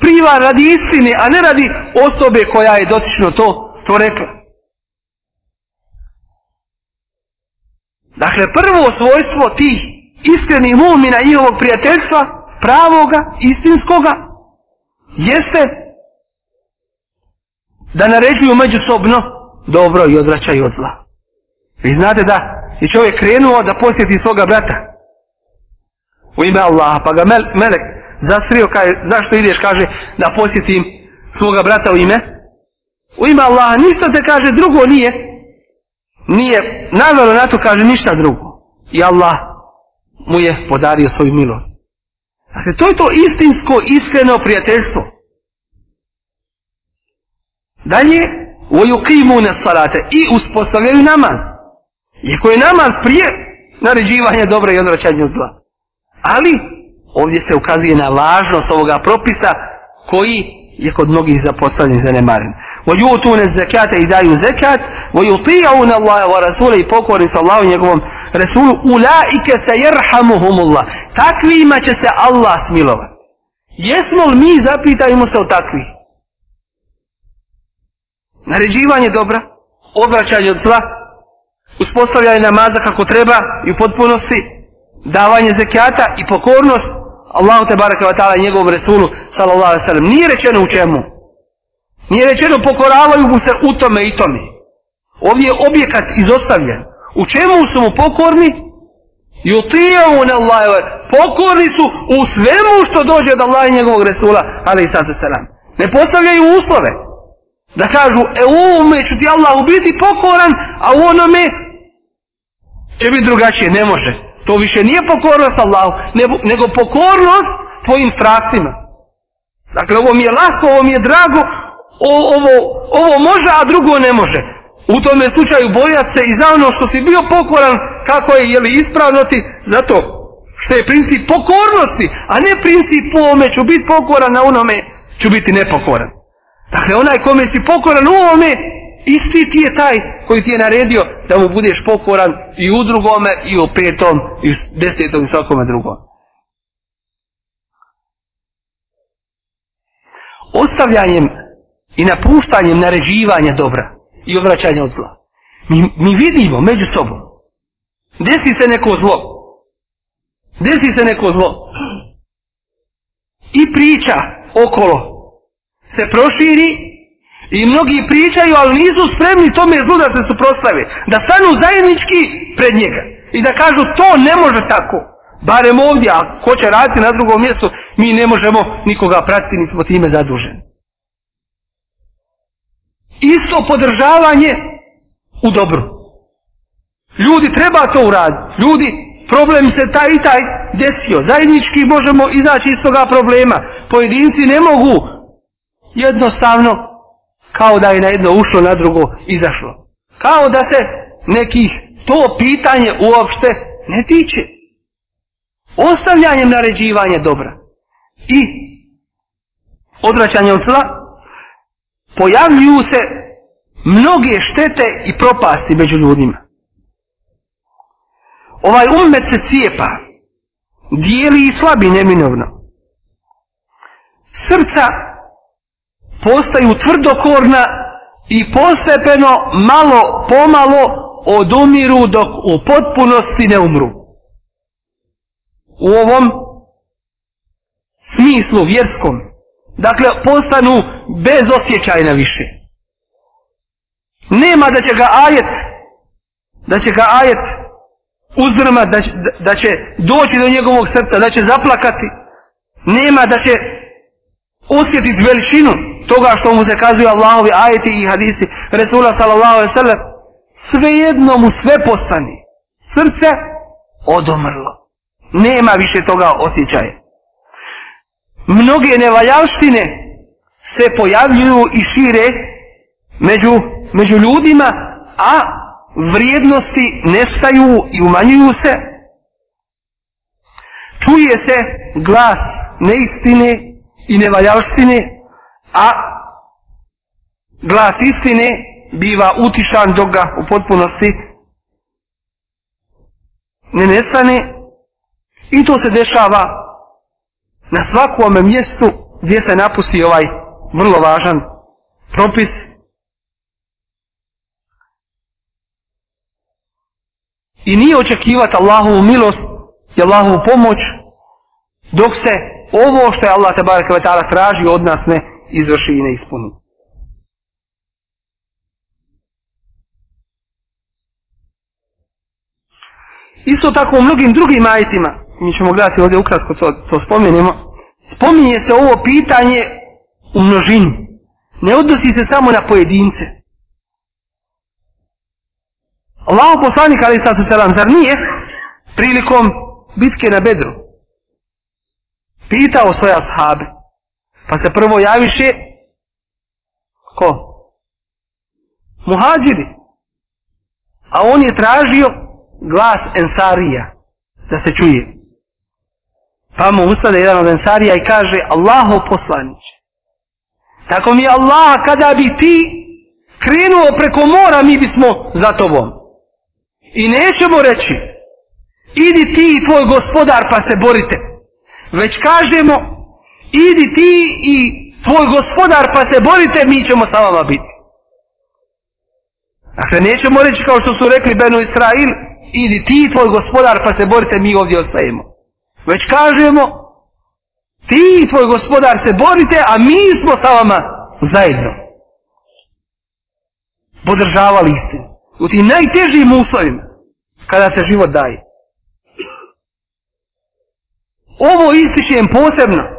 priva radi istine, a ne radi osobe koja je dotično to, to rekla. Dakle, prvo svojstvo tih iskrenih mumina i ovog prijateljstva, pravoga, istinskoga, jeste da naređuju međusobno dobro i odvraćaju od zla. Vi znate da je čovjek krenuo da posjeti svoga brata u ime Allaha, pa ga mel, melek zasrio, kaj, zašto ideš, kaže, da posjetim svoga brata u ime? U ime Allaha, ništa te kaže, drugo nije. Nije, navjelo na to kaže, ništa drugo. I Allah mu je podario svoju milost. Dakle, to je to istinsko, iskreno prijateljstvo. Dalje, ojukimu nesalate i uspostavljaju namaz. Iako je namaz prije naređivanja dobra i odraćanja zla. Ali, ovdje se ukazuje na važnost ovoga propisa koji je kod mnogih zapostavljen i zanemaren. Ojutune zekate i daju zekat, ojutijaune Allah wa Rasule i pokorni sa Allahom i njegovom Resulu, ulaike se jerhamuhumullah. Takvima će se Allah smilovati. Jesmo li mi, zapitajmo se o takvih? naređivanje dobra, odvraćanje od zla, uspostavljanje namaza kako treba i u potpunosti, davanje zekijata i pokornost Allahu te baraka wa ta'ala njegovom Resulu sallallahu alaihi sallam. Nije rečeno u čemu. Nije rečeno pokoravaju mu se u tome i tome. Ovdje je objekat izostavljen. U čemu su mu pokorni? Jutijavu na Allah. Pokorni su u svemu što dođe od Allaha i njegovog Resula alaihi sallam. Ne postavljaju uslove. Da kažu, e u ovome ću ti Allah biti pokoran, a u onome će biti drugačije. Ne može. To više nije pokornost Allah, nego pokornost tvojim strastima. Dakle, ovo mi je lako, ovo mi je drago, o, ovo, ovo može, a drugo ne može. U tome slučaju bojat se i za ono što si bio pokoran, kako je, jeli, ispravno ti, zato što je princip pokornosti, a ne princip u ovome ću biti pokoran, a onome ću biti nepokoran. Dakle, onaj kome si pokoran u ovome, isti ti je taj koji ti je naredio da mu budeš pokoran i u drugome, i u petom, i u desetom, i svakome drugom. Ostavljanjem i napuštanjem naređivanja dobra i odvraćanja od zla. Mi, mi vidimo među sobom. Desi se neko zlo. Desi se neko zlo. I priča okolo se proširi i mnogi pričaju, ali nisu spremni tome zlu da se suprostave. Da stanu zajednički pred njega. I da kažu, to ne može tako. Barem ovdje, a ko će raditi na drugom mjestu, mi ne možemo nikoga pratiti, nismo time zaduženi. Isto podržavanje u dobru. Ljudi treba to uraditi. Ljudi, problem se taj i taj desio. Zajednički možemo izaći iz toga problema. Pojedinci ne mogu jednostavno kao da je na jedno ušlo, na drugo izašlo. Kao da se nekih to pitanje uopšte ne tiče. Ostavljanjem naređivanja dobra i odvraćanjem od zla pojavljuju se mnoge štete i propasti među ljudima. Ovaj ummet se cijepa, dijeli i slabi neminovno. Srca postaju tvrdokorna i postepeno, malo, pomalo odumiru dok u potpunosti ne umru. U ovom smislu vjerskom. Dakle, postanu bez osjećajna više. Nema da će ga ajet, da će ga ajet uzrmat, da, će, da će doći do njegovog srca, da će zaplakati. Nema da će osjetiti veličinu, toga što mu se kazuju Allahovi ajeti i hadisi Resula sallallahu alaihi sallam svejedno mu sve postani srce odomrlo nema više toga osjećaja mnoge nevaljavštine se pojavljuju i šire među, među ljudima a vrijednosti nestaju i umanjuju se čuje se glas neistine i nevaljavštine a glas istine biva utišan dok ga u potpunosti ne nestane i to se dešava na svakome mjestu gdje se napusti ovaj vrlo važan propis i nije očekivati Allahovu milost i Allahovu pomoć dok se ovo što je Allah tabaraka ve ta'ala traži od nas ne izvrši i ne ispuni. Isto tako u mnogim drugim ajetima, mi ćemo gledati ovdje ukrasko to, to spomenemo, spominje se ovo pitanje u množini. Ne odnosi se samo na pojedince. Allaho poslanik, ali sad se sadam, zar nije prilikom bitke na bedru pitao svoje ashabe, Pa se prvo javiše ko? Muhađiri. A on je tražio glas Ensarija da se čuje. Pa mu ustade jedan od Ensarija i kaže Allaho poslaniće. Tako mi Allah kada bi ti krenuo preko mora mi bismo za tobom. I nećemo reći idi ti i tvoj gospodar pa se borite. Već kažemo idi ti i tvoj gospodar pa se borite, mi ćemo sa vama biti. Dakle, nećemo reći kao što su rekli Benu Israil, idi ti i tvoj gospodar pa se borite, mi ovdje ostajemo. Već kažemo, ti i tvoj gospodar se borite, a mi smo sa vama zajedno. Podržavali ste. U tim najtežijim uslovima, kada se život daje. Ovo ističem posebno,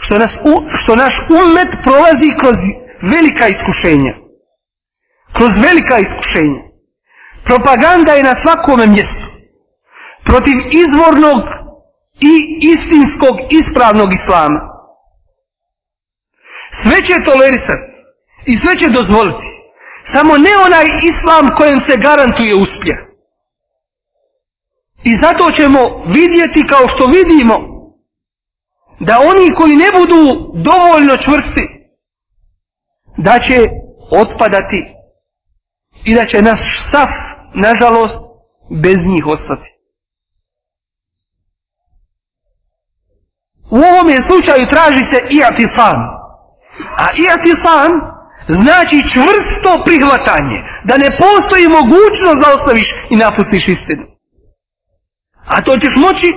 što, nas, u, što naš umet prolazi kroz velika iskušenja. Kroz velika iskušenja. Propaganda je na svakome mjestu. Protiv izvornog i istinskog ispravnog islama. Sve će tolerisati i sve će dozvoliti. Samo ne onaj islam kojem se garantuje uspjeh. I zato ćemo vidjeti kao što vidimo da oni koji ne budu dovoljno čvrsti, da će otpadati i da će nas sav, nažalost, bez njih ostati. U ovom je slučaju traži se iatisan. A iatisan znači čvrsto prihvatanje, da ne postoji mogućnost da ostaviš i napustiš istinu. A to ćeš moći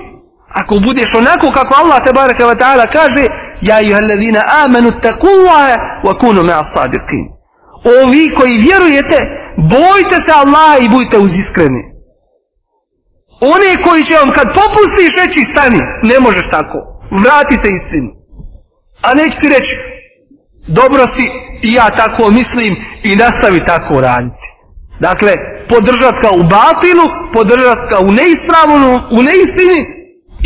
ako budeš onako kako Allah te baraka wa ta'ala kaže ja i ohaladina amanu takullaha wa kunu mea sadiqin ovi koji vjerujete bojte se Allaha i budite uz iskreni one koji će vam kad popustiš reći stani ne možeš tako vrati se istinu a neće ti reći dobro si i ja tako mislim i nastavi tako raditi dakle podržat ka u batilu podržat ka u neispravnu u neistini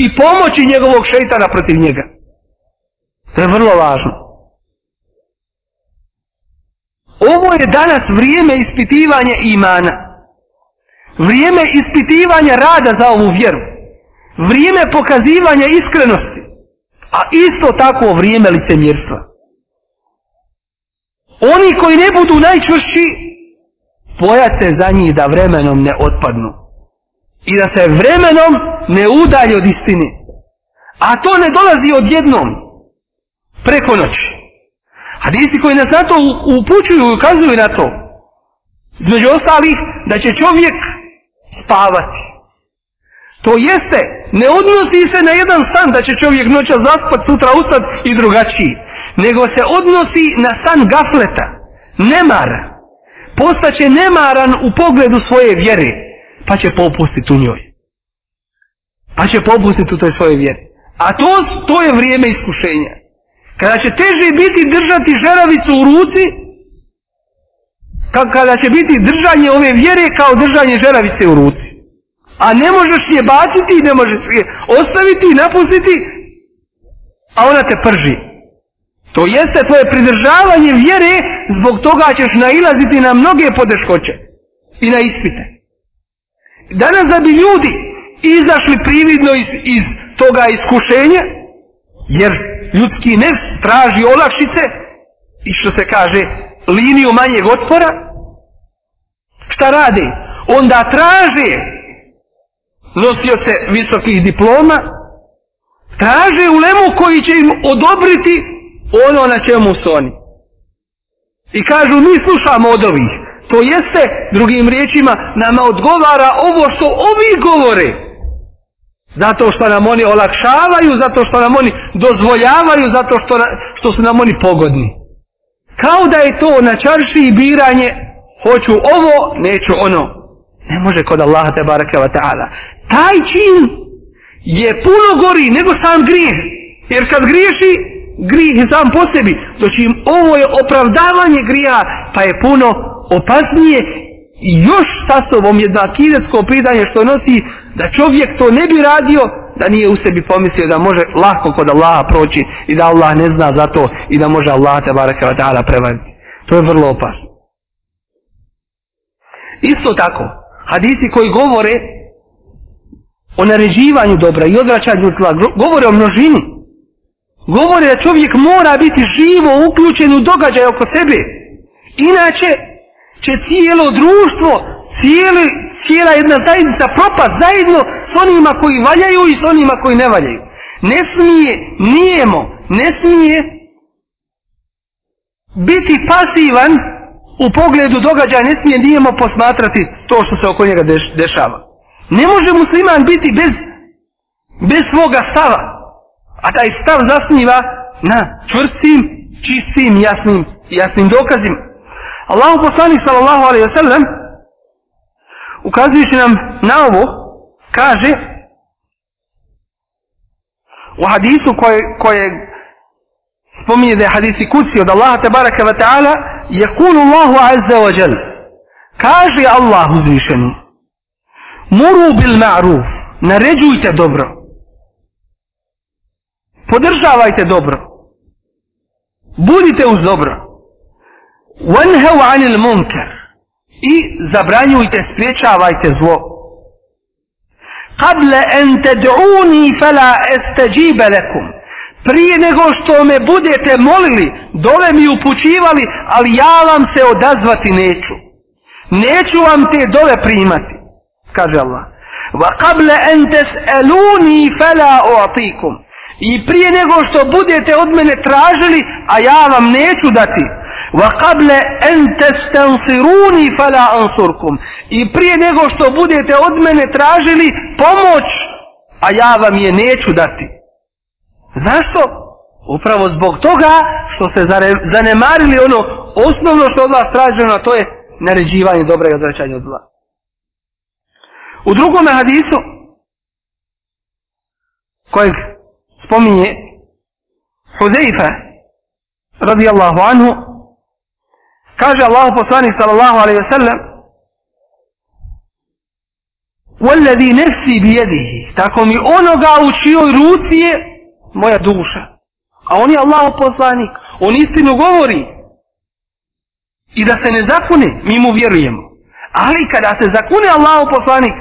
i pomoći njegovog šeitana protiv njega. To je vrlo važno. Ovo je danas vrijeme ispitivanja imana. Vrijeme ispitivanja rada za ovu vjeru. Vrijeme pokazivanja iskrenosti. A isto tako vrijeme licemjerstva. Oni koji ne budu najčvršći, bojat se za njih da vremenom ne otpadnu. I da se vremenom ne udalje od istine. A to ne dolazi odjednom. Preko noći. Hadisi koji nas na to upućuju i ukazuju na to. Između ostalih, da će čovjek spavati. To jeste, ne odnosi se na jedan san da će čovjek noća zaspat, sutra ustat i drugačiji. Nego se odnosi na san gafleta. Nemara. Postaće nemaran u pogledu svoje vjere. Pa će popustiti u njoj pa će popustiti u toj svojoj vjeri. A to, to je vrijeme iskušenja. Kada će teže biti držati žeravicu u ruci, kada će biti držanje ove vjere kao držanje žeravice u ruci. A ne možeš je baciti, ne možeš je ostaviti i napustiti, a ona te prži. To jeste tvoje pridržavanje vjere, zbog toga ćeš nailaziti na mnoge poteškoće i na ispite. Danas da bi ljudi izašli prividno iz, iz toga iskušenja, jer ljudski nefs traži olakšice i što se kaže liniju manjeg otpora, šta radi? Onda traži nosioce visokih diploma, traže ulemu koji će im odobriti ono na čemu su oni. I kažu, mi slušamo od ovih. To jeste, drugim riječima, nama odgovara ovo što ovi govore. Zato što nam oni olakšavaju, zato što nam oni dozvoljavaju, zato što, na, što su nam oni pogodni. Kao da je to na čarši i biranje, hoću ovo, neću ono. Ne može kod Allaha te barake wa ta'ala. Taj čin je puno gori nego sam grijeh. Jer kad griješi, grijeh je sam po sebi. Doći im ovo je opravdavanje grija, pa je puno opasnije i još sa sobom jedno akidetsko pridanje što nosi da čovjek to ne bi radio da nije u sebi pomislio da može lahko kod Allaha proći i da Allah ne zna za to i da može Allah te baraka wa ta'ala prevariti. To je vrlo opasno. Isto tako, hadisi koji govore o naređivanju dobra i odvraćanju zla, govore o množini. Govore da čovjek mora biti živo uključen u događaj oko sebe. Inače, će cijelo društvo, cijeli, cijela jedna zajednica propast zajedno s onima koji valjaju i s onima koji ne valjaju. Ne smije nijemo, ne smije biti pasivan u pogledu događaja, ne smije nijemo posmatrati to što se oko njega dešava. Ne može musliman biti bez, bez svoga stava, a taj stav zasniva na čvrstim, čistim, jasnim, jasnim dokazima. Allahu poslanik sallallahu alaihi wa sallam ukazujući nam na ovo kaže u hadisu koje, koje spominje da je hadisi kuci od Allaha te baraka wa ta'ala je kulu Allahu azza wa jal kaže Allah uzvišeni muru bil ma'ruf naređujte dobro podržavajte dobro budite uz dobro وَنْهَوْ عَنِ الْمُنْكَرِ I zabranjujte, spriječavajte zlo. قَبْلَ أَنْ تَدْعُونِي فَلَا أَسْتَجِيبَ لَكُمْ Prije nego što me budete molili, dole mi upućivali, ali ja vam se odazvati neću. Neću vam te dole primati, kaže Allah. وَقَبْلَ أَنْ تَسْأَلُونِي فَلَا أُعْطِيكُمْ I prije nego što budete od mene tražili, a ja vam neću dati, وقبل أن تستنصروني فلا أنصركم i prije nego što budete od mene tražili pomoć a ja vam je neću dati zašto? upravo zbog toga što ste zanemarili ono osnovno što od vas traženo a to je naređivanje dobra i odvraćanje od zla u drugom hadisu kojeg spominje Huzeifa radijallahu anhu Kaže Allahu poslanik sallallahu alejhi ve sellem: "Wallazi nafsi bi yadihi", tako mi onoga u čijoj ruci je moja duša. A on je Allahu poslanik, on istinu govori. I da se ne zakune, mi mu vjerujemo. Ali kada se zakune Allahu poslanik,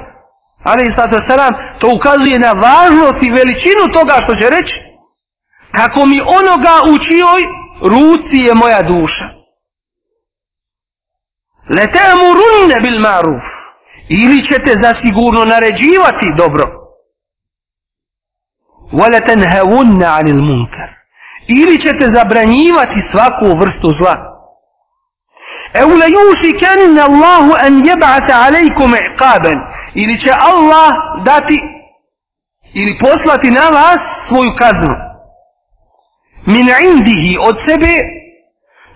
Ali sada selam, to ukazuje na važnost i veličinu toga što će reći. Tako mi onoga u čijoj ruci je moja duša letamu runde bil maruf ili ćete zasigurno naređivati dobro Voleten hevunne anil munker. Ili ćete zabranjivati svaku vrstu zla. Eule jusi kenne Allahu en jeba'ate alejkum iqaben. Ili će Allah dati ili poslati na vas svoju kaznu. Min indihi od sebe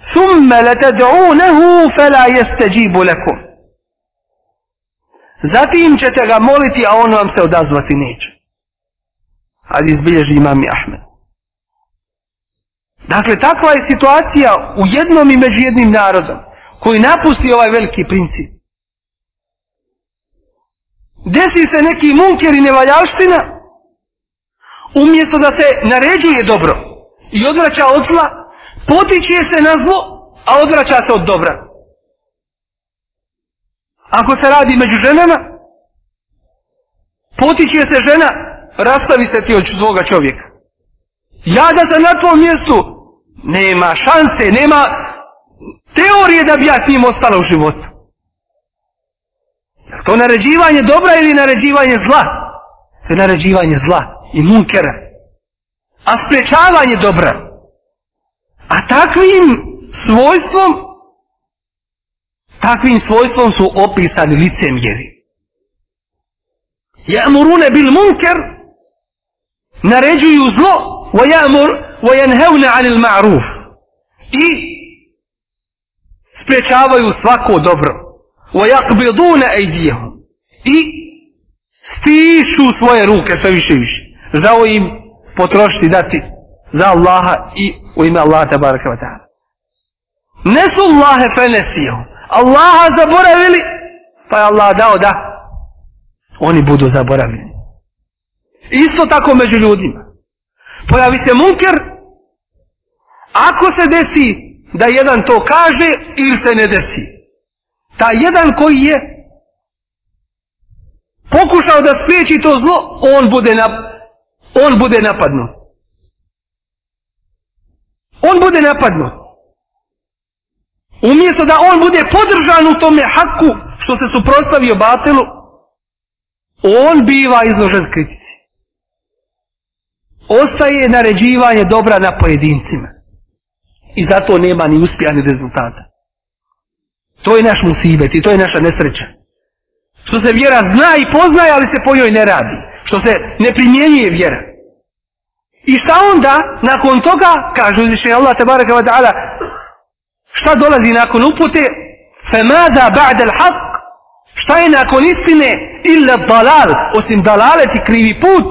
thumma latad'unahu fala yastajibu lakum Zatim ćete ga moliti, a on vam se odazvati neće. Ali izbilježi imam i Ahmed. Dakle, takva je situacija u jednom i među jednim narodom, koji napusti ovaj veliki princip. Desi se neki munker i nevaljaština, umjesto da se naređuje dobro i odraća od zla, potiče se na zlo, a odvraća se od dobra. Ako se radi među ženama, potiče se žena, rastavi se ti od svoga čovjeka. Ja da sam na tvom mjestu, nema šanse, nema teorije da bi ja s njim ostala u životu. To naređivanje dobra ili naređivanje zla? To je naređivanje zla i munkera. A sprečavanje dobra? A takvim svojstvom, takvim svojstvom su opisani licemjeri. Ja murune bil munker, naređuju zlo, wa ja mur, wa janhevne anil ma'ruf. I spriječavaju svako dobro. Wa jakbidune ejdijehom. I stišu svoje ruke sve više i više. Zao im potrošiti dati za Allaha i u ime Allaha tabaraka wa ta'ala. Ne su Allahe fenesio. Allaha zaboravili, pa je Allah dao da. Oni budu zaboravljeni. Isto tako među ljudima. Pojavi se munker, ako se desi da jedan to kaže ili se ne desi. Ta jedan koji je pokušao da spriječi to zlo, on bude, na, on bude napadnut on bude napadnut. Umjesto da on bude podržan u tome haku što se suprostavio batelu, on biva izložen kritici. Ostaje naređivanje dobra na pojedincima. I zato nema ni uspija, ni rezultata. To je naš musibet i to je naša nesreća. Što se vjera zna i poznaje, ali se po joj ne radi. Što se ne primjenjuje vjera. I šta onda, nakon toga, kaže uzvišenje Allah, tabaraka wa ta'ala, šta dolazi nakon upute? Femaza ba'da l'haq? Šta je nakon istine? Illa dalal, osim dalale ti krivi put.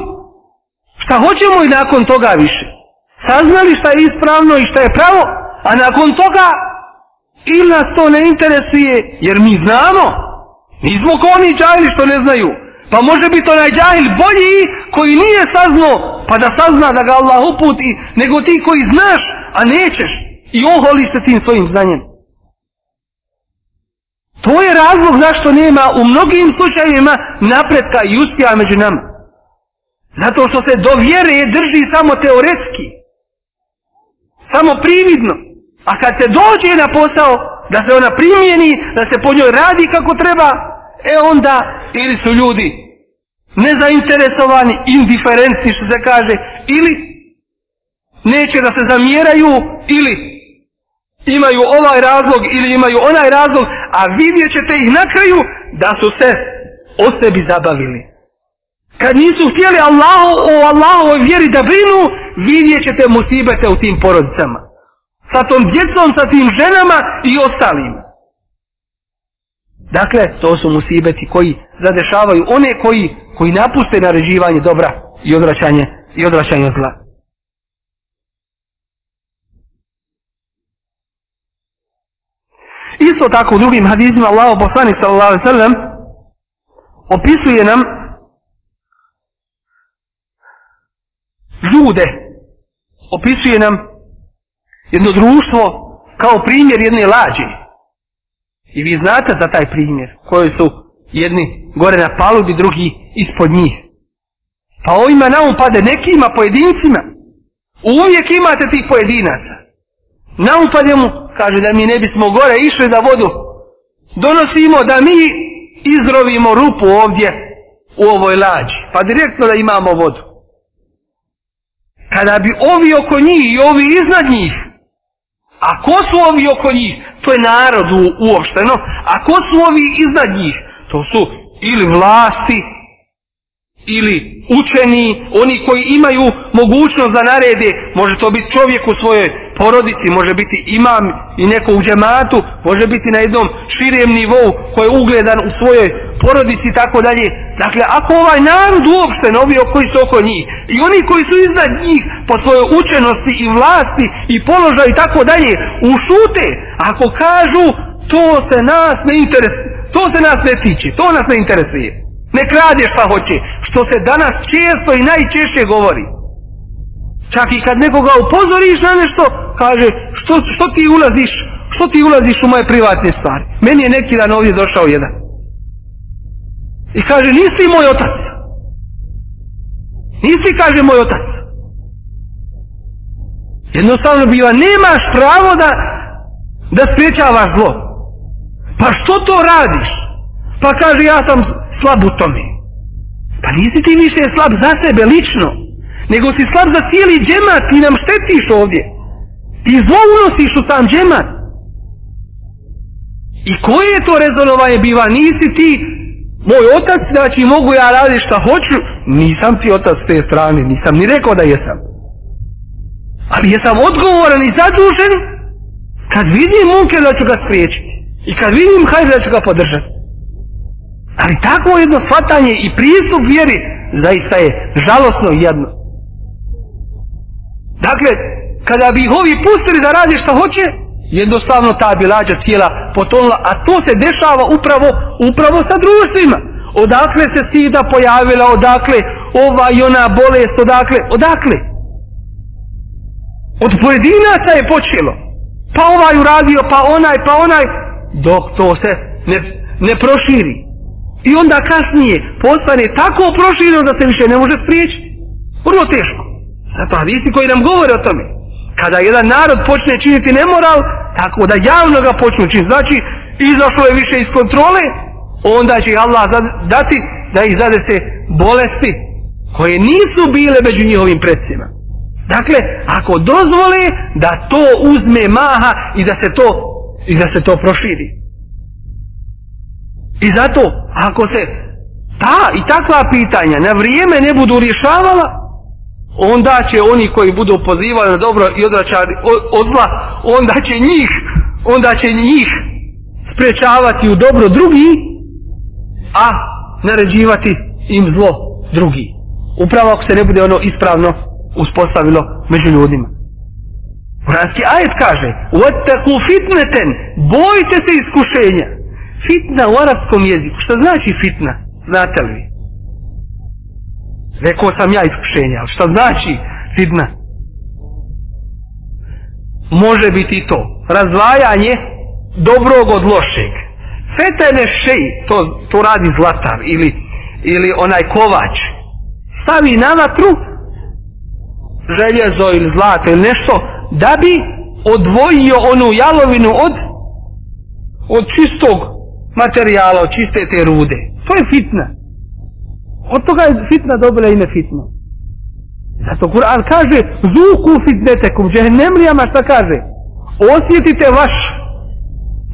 Šta hoćemo i nakon toga više? Saznali šta je ispravno i šta je pravo? A nakon toga, ili nas to ne interesuje, jer mi znamo. Nismo ko oni džahili što ne znaju. Pa može biti onaj džahil bolji koji nije saznao pa da sazna da ga Allah uputi, nego ti koji znaš, a nećeš. I on holi se tim svojim znanjem. To je razlog zašto nema u mnogim slučajima napretka i uspjeva među nama. Zato što se do vjere drži samo teoretski. Samo prividno. A kad se dođe na posao, da se ona primijeni, da se po njoj radi kako treba, e onda ili su ljudi nezainteresovani, indiferentni, što se kaže, ili neće da se zamjeraju, ili imaju ovaj razlog, ili imaju onaj razlog, a vidjet ćete ih na kraju da su se o sebi zabavili. Kad nisu htjeli Allah, o Allahovoj vjeri da brinu, vidjet ćete musibete u tim porodicama. Sa tom djecom, sa tim ženama i ostalima. Dakle, to su musibeti koji zadešavaju one koji koji napuste nareživanje dobra i odvraćanje i odvraćanje zla. Isto tako u drugim hadizima Allahu poslanik sallallahu alejhi ve sellem opisuje nam ljude opisuje nam jedno društvo kao primjer jedne lađe I vi znate za taj primjer, koji su jedni gore na palubi, drugi ispod njih. Pa ovima na um pade nekima pojedincima. Uvijek imate tih pojedinaca. Na um pade mu, kaže da mi ne bismo gore išli da vodu donosimo, da mi izrovimo rupu ovdje u ovoj lađi. Pa direktno da imamo vodu. Kada bi ovi oko njih i ovi iznad njih A ko su ovi oko njih? To je narod uopšteno. A ko su ovi iznad njih? To su ili vlasti, ili učeni, oni koji imaju mogućnost da narede, može to biti čovjek u svojoj porodici, može biti imam i neko u džematu, može biti na jednom širijem nivou koji je ugledan u svojoj porodici i tako dalje. Dakle, ako ovaj narod uopšte novi o koji su oko njih i oni koji su iznad njih po svojoj učenosti i vlasti i položaj i tako dalje, ušute, ako kažu to se nas ne interesuje, to se nas ne tiče, to nas ne interesuje. Interesu Nek rade šta hoće. Što se danas često i najčešće govori. Čak i kad nekoga upozoriš na nešto, kaže, što, što ti ulaziš? Što ti ulaziš u moje privatne stvari? Meni je neki dan ovdje došao jedan. I kaže, nisi moj otac. Nisi, kaže, moj otac. Jednostavno biva, nemaš pravo da, da spriječavaš zlo. Pa što to radiš? Pa kaže ja sam slab u tome. Pa nisi ti više slab za sebe lično, nego si slab za cijeli džemat, ti nam štetiš ovdje. Ti zlo unosiš u sam džemat. I koje je to rezonovanje biva? Nisi ti moj otac, znači mogu ja raditi šta hoću? Nisam ti otac s te strane, nisam ni rekao da jesam. Ali jesam odgovoran i zadužen kad vidim munke da ću ga spriječiti. I kad vidim hajde da ću ga podržati. Ali takvo jedno shvatanje i pristup vjeri zaista je žalosno jedno. Dakle, kada bi ih ovi pustili da radi što hoće, jednostavno ta bi lađa cijela potonula, a to se dešava upravo, upravo sa društvima. Odakle se sida pojavila, odakle ova i ona bolest, odakle, odakle. Od pojedinaca je počelo. Pa ovaj uradio, pa onaj, pa onaj, dok to se ne, ne proširi. proširi. I onda kasnije postane tako prošireno da se više ne može spriječiti. Vrlo teško. Zato hadisi koji nam govore o tome. Kada jedan narod počne činiti nemoral, tako da javno ga počne činiti. Znači, izašlo je više iz kontrole, onda će Allah dati da ih zade se bolesti koje nisu bile među njihovim predsjima. Dakle, ako dozvole da to uzme maha i da se to, i da se to proširi. I zato, ako se ta i takva pitanja na vrijeme ne budu rješavala, onda će oni koji budu pozivali na dobro i odračali od zla, onda će njih, onda će njih sprečavati u dobro drugi, a naređivati im zlo drugi. Upravo ako se ne bude ono ispravno uspostavilo među ljudima. Kuranski ajet kaže: "Wattaqu fitnatan, bojte se iskušenja." Fitna u arabskom jeziku. Šta znači fitna? Znate li? Rekao sam ja iskušenje, ali šta znači fitna? Može biti to. Razvajanje dobrog od lošeg. Fetene šeji, to, to radi zlatar ili, ili onaj kovač. Stavi na vatru željezo ili zlato ili nešto da bi odvojio onu jalovinu od od čistog materijala, od čiste te rude. To je fitna. Od toga je fitna dobila ime fitna. Zato Kur'an kaže, zuku fitnetekom, džehennemlijama šta kaže? Osjetite vaš,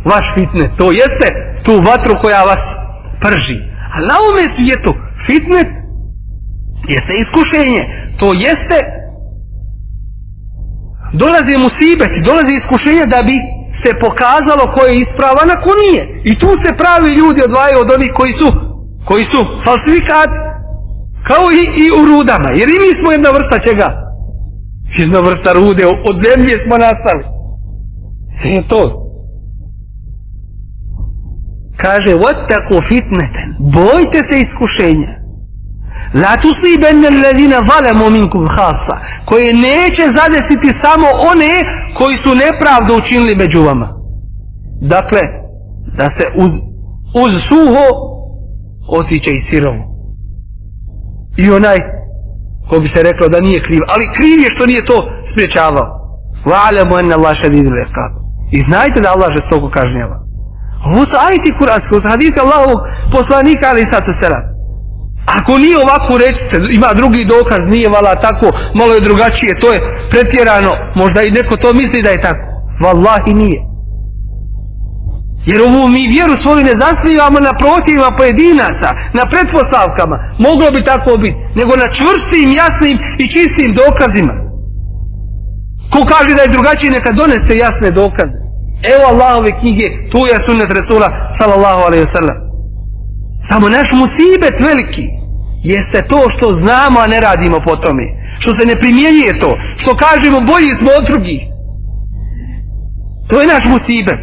vaš fitne, to jeste tu vatru koja vas prži. A na ovome svijetu fitnet jeste iskušenje, to jeste dolazi musibet, dolazi iskušenje da bi se pokazalo ko je ispravan, a ko nije. I tu se pravi ljudi odvajaju od onih koji su, koji su falsifikati. Kao i, i u rudama. Jer i mi smo jedna vrsta čega? Jedna vrsta rude. Od zemlje smo nastali. Sve je to. Kaže, what tako fitneten. Bojte se iskušenja. La tu si benne ledine zalemo minkum hasa. Koje neće zadesiti samo one koji su nepravdu učinili među vama. Dakle, da se uz, uz suho osjeća i sirovo. I onaj ko bi se reklo da nije kriv. Ali kriv je što nije to spriječavao. Valemo enne Allah šedidu rekab. I znajte da Allah žestoko kažnjava. Ovo su ajti kuranske, ovo su hadisi Allahovog poslanika, ali i sato se rad. Ako nije ovako recite, ima drugi dokaz, nije vala tako, malo je drugačije, to je pretjerano, možda i neko to misli da je tako. Wallahi nije. Jer ovu mi vjeru svoju ne zasnivamo na protivima pojedinaca, na pretpostavkama, moglo bi tako biti, nego na čvrstim, jasnim i čistim dokazima. Ko kaže da je drugačije, neka donese jasne dokaze. Evo Allahove knjige, tu je sunnet Resula, sallallahu alaihi wa sallam. Samo naš musibet veliki jeste to što znamo, a ne radimo po tome. Što se ne primjenjuje to. Što kažemo bolji smo od drugih. To je naš musibet.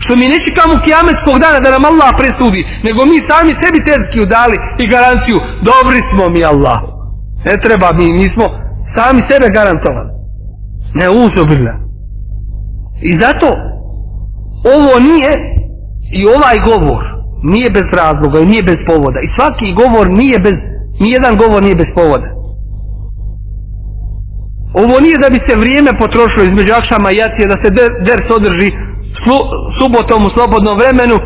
Što mi ne čekamo kijametskog dana da nam Allah presudi, nego mi sami sebi terski udali i garanciju, dobri smo mi Allah. Ne treba mi, mi smo sami sebe garantovali. Ne uzobrna. I zato ovo nije i ovaj govor nije bez razloga i nije bez povoda i svaki govor nije bez nijedan govor nije bez povoda ovo nije da bi se vrijeme potrošilo između akšama i jacije da se ders održi slu, subotom u slobodnom vremenu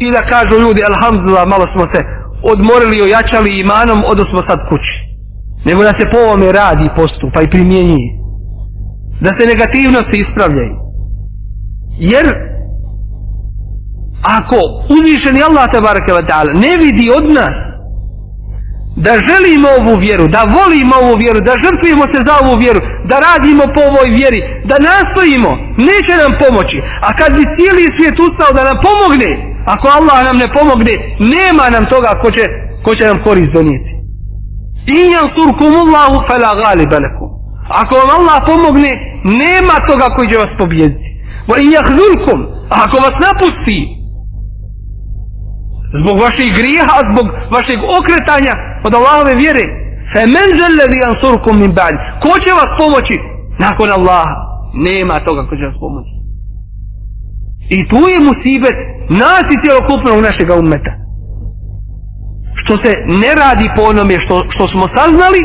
i da kažu ljudi alhamdulillah malo smo se odmorili ojačali imanom odo smo sad kući nego da se po ovome radi postupa i primjenjuje da se negativnosti ispravljaju jer ako uzvišeni Allah tabaraka wa ta'ala ne vidi od nas da želimo ovu vjeru, da volimo ovu vjeru, da žrtvujemo se za ovu vjeru, da radimo po ovoj vjeri, da nastojimo, neće nam pomoći. A kad bi cijeli svijet ustao da nam pomogne, ako Allah nam ne pomogne, nema nam toga ko će, ko će nam korist donijeti. In yansurkumullahu fala ghaliba lakum. Ako vam Allah pomogne, nema toga koji će vas pobijediti. Wa in yakhzulkum, ako vas napusti, zbog vaših grijeha, zbog vaših okretanja od Allahove vjere. Fe men zelle vi ansurkom min ba'd. Ko će vas pomoći nakon Allaha? Nema toga ko će vas pomoći. I tu je musibet nas i cijelokupnog našeg umeta. Što se ne radi po onome što, što smo saznali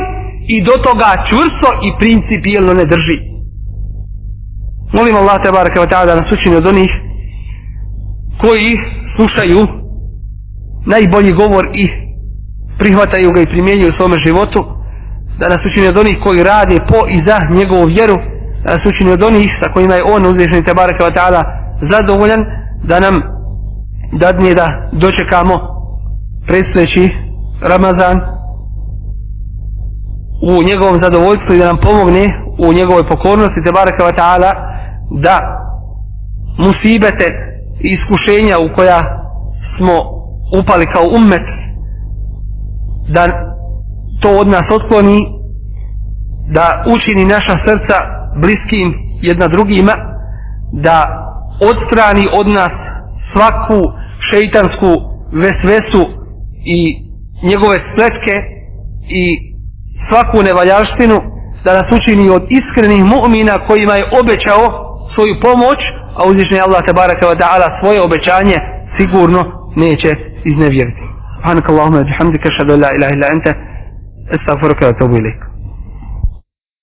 i do toga čvrsto i principijelno ne drži. Molim Allah te baraka da nas učini od onih koji slušaju najbolji govor i prihvataju ga i primjenjuju u svome životu, da nas učine od onih koji rade po i za njegovu vjeru, da nas učine od onih sa kojima je on uzvišen te baraka ta'ala zadovoljan, da nam dadne da dočekamo predstavljeći Ramazan u njegovom zadovoljstvu i da nam pomogne u njegovoj pokornosti te baraka ta'ala da musibete iskušenja u koja smo upali kao ummet da to od nas otkloni da učini naša srca bliskim jedna drugima da odstrani od nas svaku šeitansku vesvesu i njegove spletke i svaku nevaljaštinu da nas učini od iskrenih mu'mina kojima je obećao svoju pomoć a uzvišnji Allah tabaraka wa ta'ala svoje obećanje sigurno neće iznevjeriti. Subhanak Allahumma bihamdika, šadu la ilaha illa ente, wa واتوب اليك